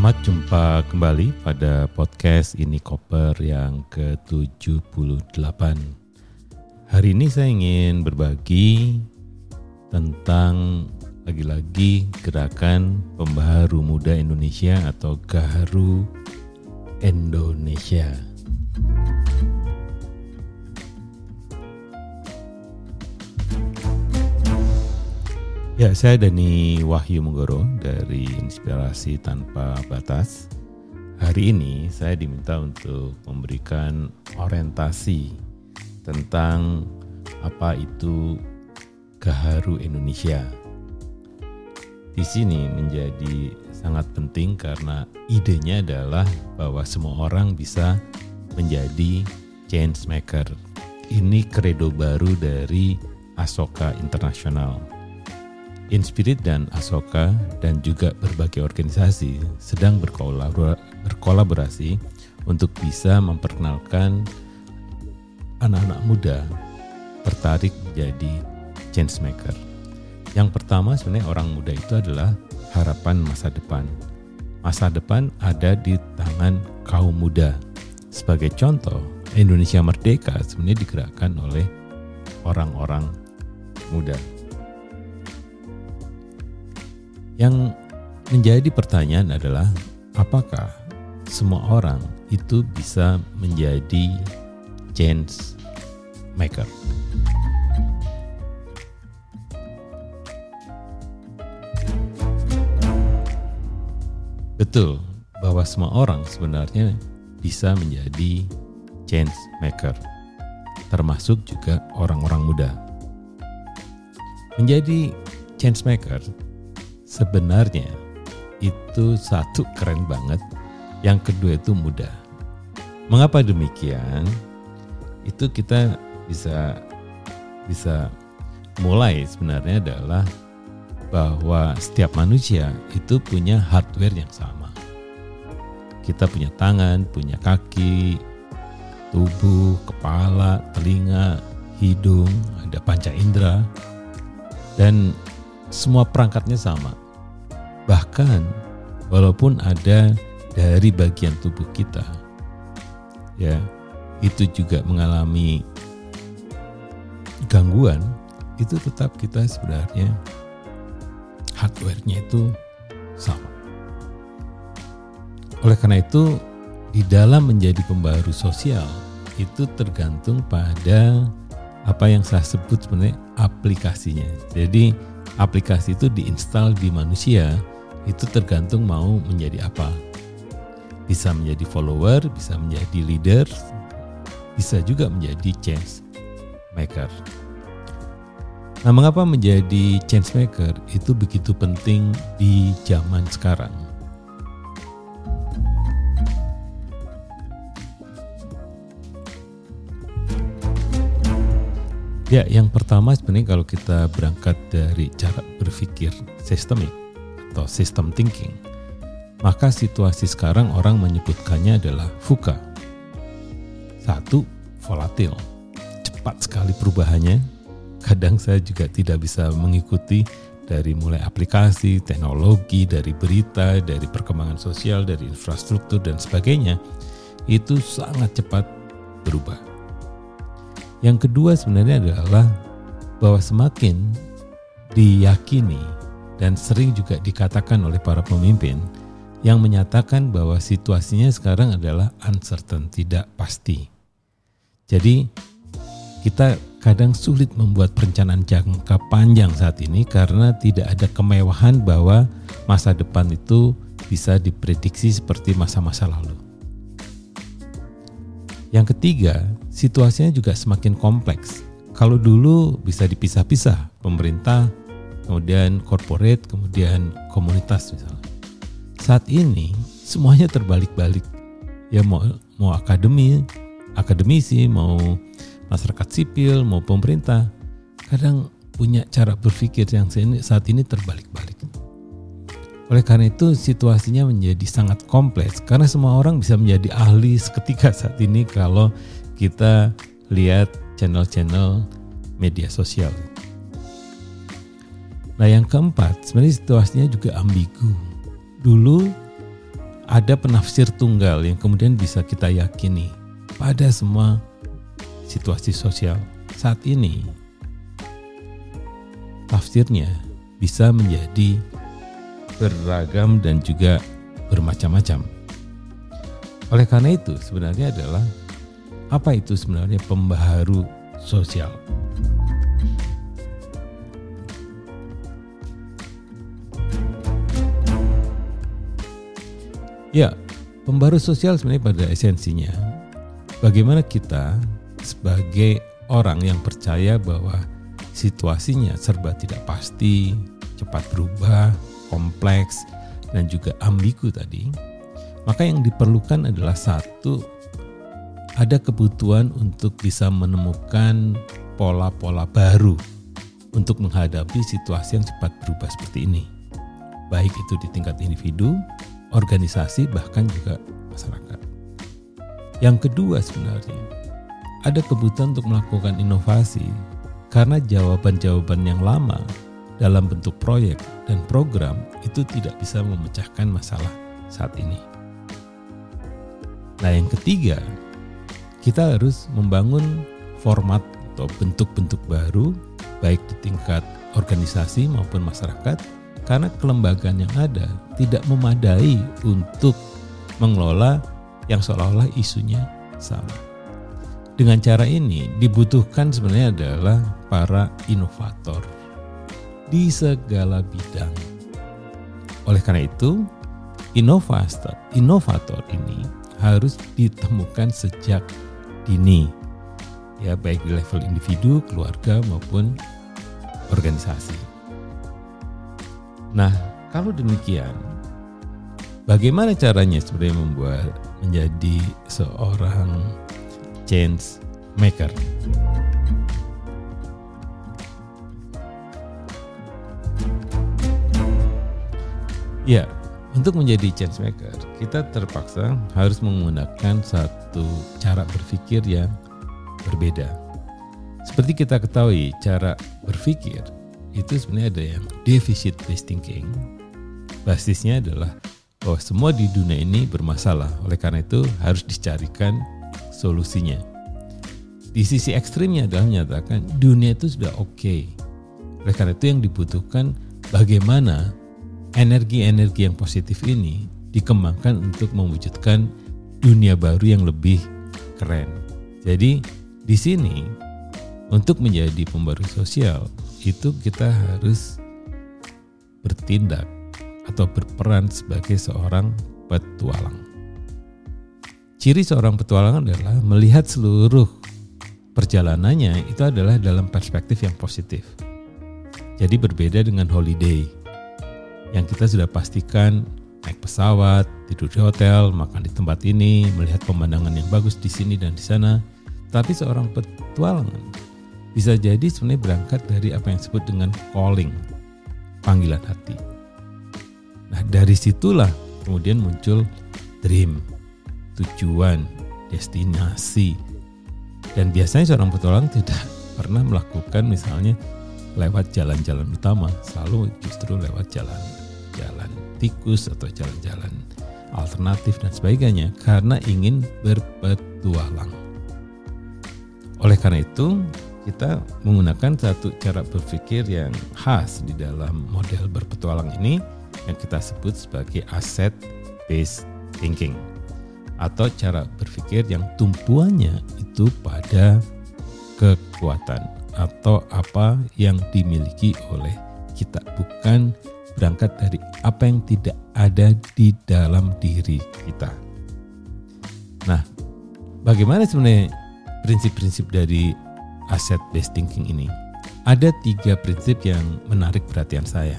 Selamat jumpa kembali pada podcast ini Koper yang ke-78. Hari ini saya ingin berbagi tentang lagi-lagi gerakan pembaharu muda Indonesia atau Gaharu Indonesia. Ya, saya Dani Wahyu Menggoro dari Inspirasi Tanpa Batas. Hari ini saya diminta untuk memberikan orientasi tentang apa itu Gaharu Indonesia. Di sini menjadi sangat penting karena idenya adalah bahwa semua orang bisa menjadi change maker. Ini kredo baru dari Asoka Internasional Inspirit dan Asoka dan juga berbagai organisasi sedang berkolaborasi untuk bisa memperkenalkan anak-anak muda tertarik menjadi change maker. Yang pertama sebenarnya orang muda itu adalah harapan masa depan. Masa depan ada di tangan kaum muda. Sebagai contoh, Indonesia Merdeka sebenarnya digerakkan oleh orang-orang muda. Yang menjadi pertanyaan adalah apakah semua orang itu bisa menjadi change maker? Betul bahwa semua orang sebenarnya bisa menjadi change maker, termasuk juga orang-orang muda. Menjadi change maker sebenarnya itu satu keren banget, yang kedua itu mudah. Mengapa demikian? Itu kita bisa bisa mulai sebenarnya adalah bahwa setiap manusia itu punya hardware yang sama. Kita punya tangan, punya kaki, tubuh, kepala, telinga, hidung, ada panca indera, dan semua perangkatnya sama. Bahkan walaupun ada dari bagian tubuh kita ya itu juga mengalami gangguan itu tetap kita sebenarnya hardware-nya itu sama. Oleh karena itu di dalam menjadi pembaru sosial itu tergantung pada apa yang saya sebut sebenarnya aplikasinya. Jadi aplikasi itu diinstal di manusia itu tergantung mau menjadi apa. Bisa menjadi follower, bisa menjadi leader, bisa juga menjadi change maker. Nah, mengapa menjadi change maker itu begitu penting di zaman sekarang? Ya, yang pertama sebenarnya kalau kita berangkat dari cara berpikir sistemik atau system thinking, maka situasi sekarang orang menyebutkannya adalah VUCA. Satu, volatil, cepat sekali perubahannya. Kadang saya juga tidak bisa mengikuti dari mulai aplikasi, teknologi, dari berita, dari perkembangan sosial, dari infrastruktur dan sebagainya, itu sangat cepat berubah yang kedua sebenarnya adalah bahwa semakin diyakini dan sering juga dikatakan oleh para pemimpin yang menyatakan bahwa situasinya sekarang adalah uncertain, tidak pasti. Jadi kita kadang sulit membuat perencanaan jangka panjang saat ini karena tidak ada kemewahan bahwa masa depan itu bisa diprediksi seperti masa-masa lalu. Yang ketiga, situasinya juga semakin kompleks. Kalau dulu bisa dipisah-pisah, pemerintah, kemudian corporate, kemudian komunitas misalnya. Saat ini semuanya terbalik-balik. Ya mau mau akademi, akademisi, mau masyarakat sipil, mau pemerintah, kadang punya cara berpikir yang saat ini terbalik-balik. Oleh karena itu situasinya menjadi sangat kompleks karena semua orang bisa menjadi ahli seketika saat ini kalau kita lihat channel-channel media sosial. Nah yang keempat sebenarnya situasinya juga ambigu. Dulu ada penafsir tunggal yang kemudian bisa kita yakini pada semua situasi sosial saat ini. Tafsirnya bisa menjadi beragam dan juga bermacam-macam. Oleh karena itu, sebenarnya adalah apa itu sebenarnya pembaharu sosial? Ya, pembaru sosial sebenarnya pada esensinya bagaimana kita sebagai orang yang percaya bahwa situasinya serba tidak pasti, cepat berubah, kompleks, dan juga ambigu tadi, maka yang diperlukan adalah satu, ada kebutuhan untuk bisa menemukan pola-pola baru untuk menghadapi situasi yang cepat berubah seperti ini. Baik itu di tingkat individu organisasi, bahkan juga masyarakat. Yang kedua sebenarnya, ada kebutuhan untuk melakukan inovasi karena jawaban-jawaban yang lama dalam bentuk proyek dan program itu tidak bisa memecahkan masalah saat ini. Nah, yang ketiga, kita harus membangun format atau bentuk-bentuk baru baik di tingkat organisasi maupun masyarakat karena kelembagaan yang ada tidak memadai untuk mengelola yang seolah-olah isunya sama. Dengan cara ini dibutuhkan sebenarnya adalah para inovator di segala bidang. Oleh karena itu, inovator, inovator ini harus ditemukan sejak dini, ya baik di level individu, keluarga maupun organisasi. Nah, kalau demikian, bagaimana caranya sebenarnya membuat menjadi seorang change maker? Ya, untuk menjadi change maker, kita terpaksa harus menggunakan satu cara berpikir yang berbeda. Seperti kita ketahui, cara berpikir itu sebenarnya ada yang deficit based thinking. Basisnya adalah bahwa semua di dunia ini bermasalah. Oleh karena itu harus dicarikan solusinya. Di sisi ekstrimnya adalah menyatakan dunia itu sudah oke. Okay. Oleh karena itu yang dibutuhkan bagaimana energi-energi yang positif ini dikembangkan untuk mewujudkan dunia baru yang lebih keren. Jadi di sini untuk menjadi pembaru sosial itu kita harus bertindak atau berperan sebagai seorang petualang. Ciri seorang petualang adalah melihat seluruh perjalanannya itu adalah dalam perspektif yang positif. Jadi berbeda dengan holiday yang kita sudah pastikan naik pesawat, tidur di hotel, makan di tempat ini, melihat pemandangan yang bagus di sini dan di sana. Tapi seorang petualangan bisa jadi sebenarnya berangkat dari apa yang disebut dengan calling, panggilan hati. Nah dari situlah kemudian muncul dream, tujuan, destinasi. Dan biasanya seorang petualang tidak pernah melakukan misalnya lewat jalan-jalan utama, selalu justru lewat jalan-jalan tikus atau jalan-jalan alternatif dan sebagainya karena ingin berpetualang. Oleh karena itu, kita menggunakan satu cara berpikir yang khas di dalam model berpetualang ini yang kita sebut sebagai asset based thinking atau cara berpikir yang tumpuannya itu pada kekuatan atau apa yang dimiliki oleh kita bukan berangkat dari apa yang tidak ada di dalam diri kita. Nah, bagaimana sebenarnya prinsip-prinsip dari asset based thinking ini, ada tiga prinsip yang menarik perhatian saya.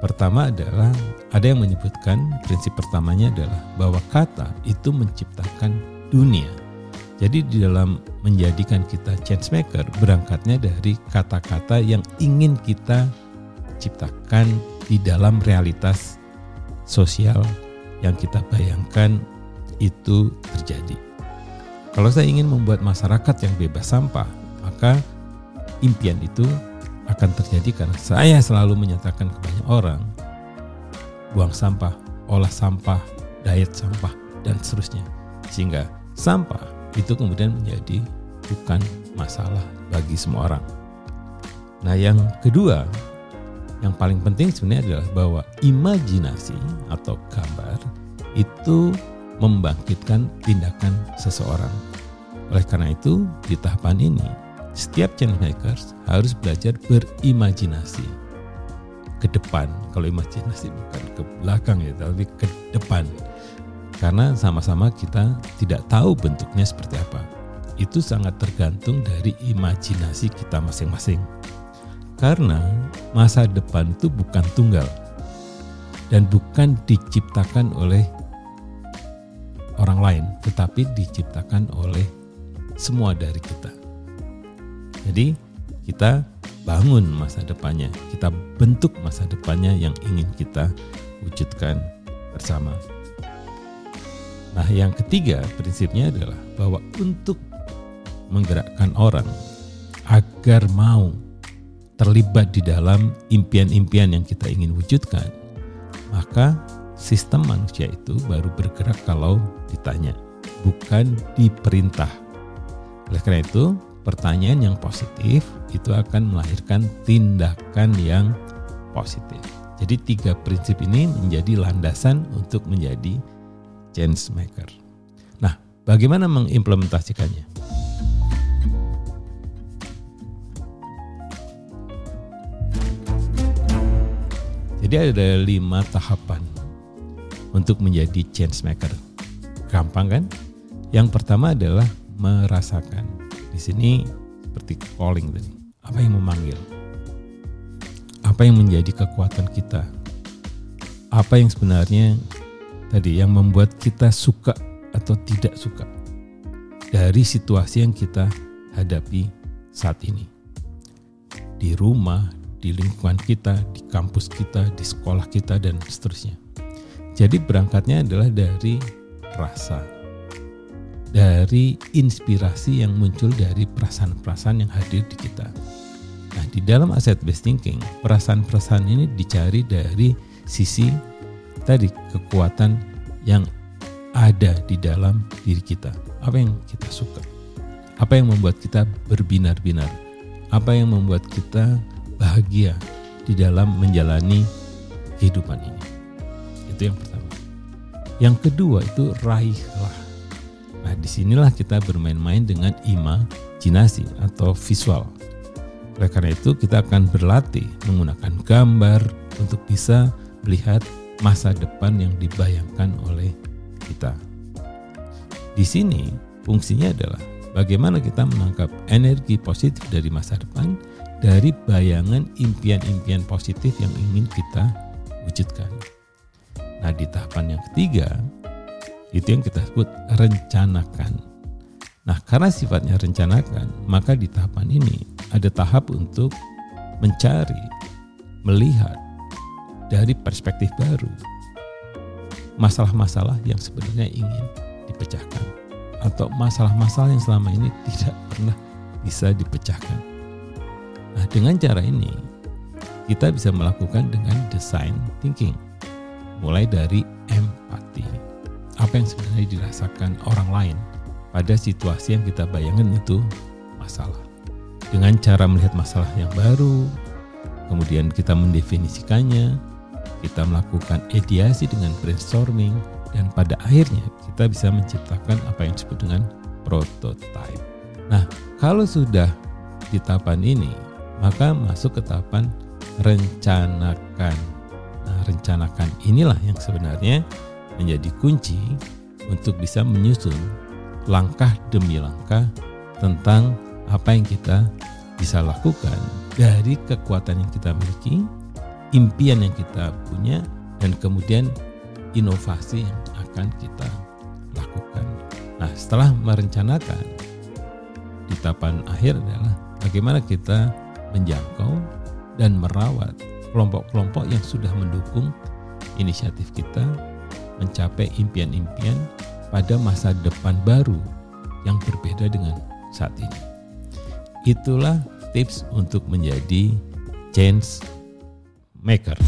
Pertama adalah ada yang menyebutkan prinsip pertamanya adalah bahwa kata itu menciptakan dunia. Jadi di dalam menjadikan kita change maker berangkatnya dari kata-kata yang ingin kita ciptakan di dalam realitas sosial yang kita bayangkan itu terjadi. Kalau saya ingin membuat masyarakat yang bebas sampah, maka impian itu akan terjadi karena saya selalu menyatakan ke banyak orang buang sampah, olah sampah, diet sampah dan seterusnya. Sehingga sampah itu kemudian menjadi bukan masalah bagi semua orang. Nah, yang kedua, yang paling penting sebenarnya adalah bahwa imajinasi atau gambar itu membangkitkan tindakan seseorang. Oleh karena itu, di tahapan ini, setiap change makers harus belajar berimajinasi ke depan. Kalau imajinasi bukan ke belakang ya, tapi ke depan. Karena sama-sama kita tidak tahu bentuknya seperti apa. Itu sangat tergantung dari imajinasi kita masing-masing. Karena masa depan itu bukan tunggal dan bukan diciptakan oleh orang lain, tetapi diciptakan oleh semua dari kita. Jadi kita bangun masa depannya, kita bentuk masa depannya yang ingin kita wujudkan bersama. Nah, yang ketiga prinsipnya adalah bahwa untuk menggerakkan orang agar mau terlibat di dalam impian-impian yang kita ingin wujudkan, maka sistem manusia itu baru bergerak kalau ditanya, bukan diperintah. Oleh karena itu, pertanyaan yang positif itu akan melahirkan tindakan yang positif. Jadi tiga prinsip ini menjadi landasan untuk menjadi change maker. Nah, bagaimana mengimplementasikannya? Jadi ada lima tahapan untuk menjadi change maker. Gampang kan? Yang pertama adalah merasakan. Di sini seperti calling tadi. Apa yang memanggil? Apa yang menjadi kekuatan kita? Apa yang sebenarnya tadi yang membuat kita suka atau tidak suka dari situasi yang kita hadapi saat ini. Di rumah, di lingkungan kita, di kampus kita, di sekolah kita, dan seterusnya. Jadi berangkatnya adalah dari rasa, dari inspirasi yang muncul dari perasaan-perasaan yang hadir di kita. Nah, di dalam aset based thinking, perasaan-perasaan ini dicari dari sisi tadi kekuatan yang ada di dalam diri kita. Apa yang kita suka? Apa yang membuat kita berbinar-binar? Apa yang membuat kita bahagia di dalam menjalani kehidupan ini. Itu yang pertama. Yang kedua itu raihlah. Nah di sinilah kita bermain-main dengan imajinasi atau visual. Oleh karena itu kita akan berlatih menggunakan gambar untuk bisa melihat masa depan yang dibayangkan oleh kita. Di sini fungsinya adalah bagaimana kita menangkap energi positif dari masa depan dari bayangan impian-impian positif yang ingin kita wujudkan. Nah, di tahapan yang ketiga, itu yang kita sebut rencanakan. Nah, karena sifatnya rencanakan, maka di tahapan ini ada tahap untuk mencari, melihat dari perspektif baru masalah-masalah yang sebenarnya ingin dipecahkan atau masalah-masalah yang selama ini tidak pernah bisa dipecahkan. Nah, dengan cara ini kita bisa melakukan dengan design thinking. Mulai dari empati. Apa yang sebenarnya dirasakan orang lain pada situasi yang kita bayangkan itu masalah. Dengan cara melihat masalah yang baru, kemudian kita mendefinisikannya, kita melakukan ideasi dengan brainstorming, dan pada akhirnya kita bisa menciptakan apa yang disebut dengan prototype. Nah, kalau sudah di tahapan ini, maka masuk ke tahapan rencanakan. Nah, rencanakan inilah yang sebenarnya menjadi kunci untuk bisa menyusun langkah demi langkah tentang apa yang kita bisa lakukan dari kekuatan yang kita miliki, impian yang kita punya, dan kemudian inovasi yang akan kita lakukan. Nah, setelah merencanakan, di tahapan akhir adalah bagaimana kita menjangkau dan merawat kelompok-kelompok yang sudah mendukung inisiatif kita mencapai impian-impian pada masa depan baru yang berbeda dengan saat ini. Itulah tips untuk menjadi change maker.